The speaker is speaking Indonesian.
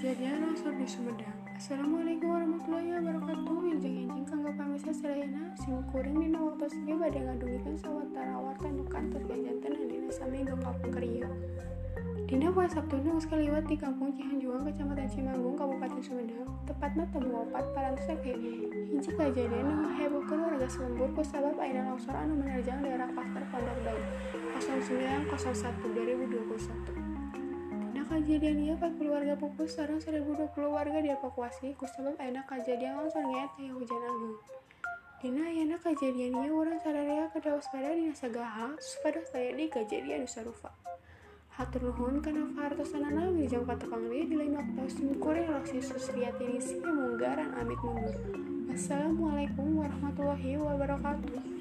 kejadian longsor di Sumedang. Assalamualaikum warahmatullahi wabarakatuh. Injang injing kangga pamisa ya, Selena, sing kuring dina WhatsAppnya pada badai ngadulikeun sawatara warta nu kantor kajanten dina sami kampung Kerio. Dina poe Sabtu sekali geus di Kampung Cihanjuang, Kecamatan Cimanggung, Kabupaten Sumedang, Tepatnya temu opat parantos Injil kejadian nu heboh warga selembur ku sabab ayeuna longsor anu menerjang daerah pasar Pondok Daun 0901 2021. Kejadian 40 warga pupus sareng 1020 warga dievakuasi kusabab ayeuna kejadian longsor nyaeta teh hujan agung. Dina ayeuna kejadian ieu urang sadaya kada waspada dina sagaha supados aya di kejadian sarupa. Hatur nuhun kana pahartosanana wilujeng patepang deui di lain waktu simkuring Roksi Susriyati Nisi munggaran amit mundur. Wassalamualaikum warahmatullahi wabarakatuh.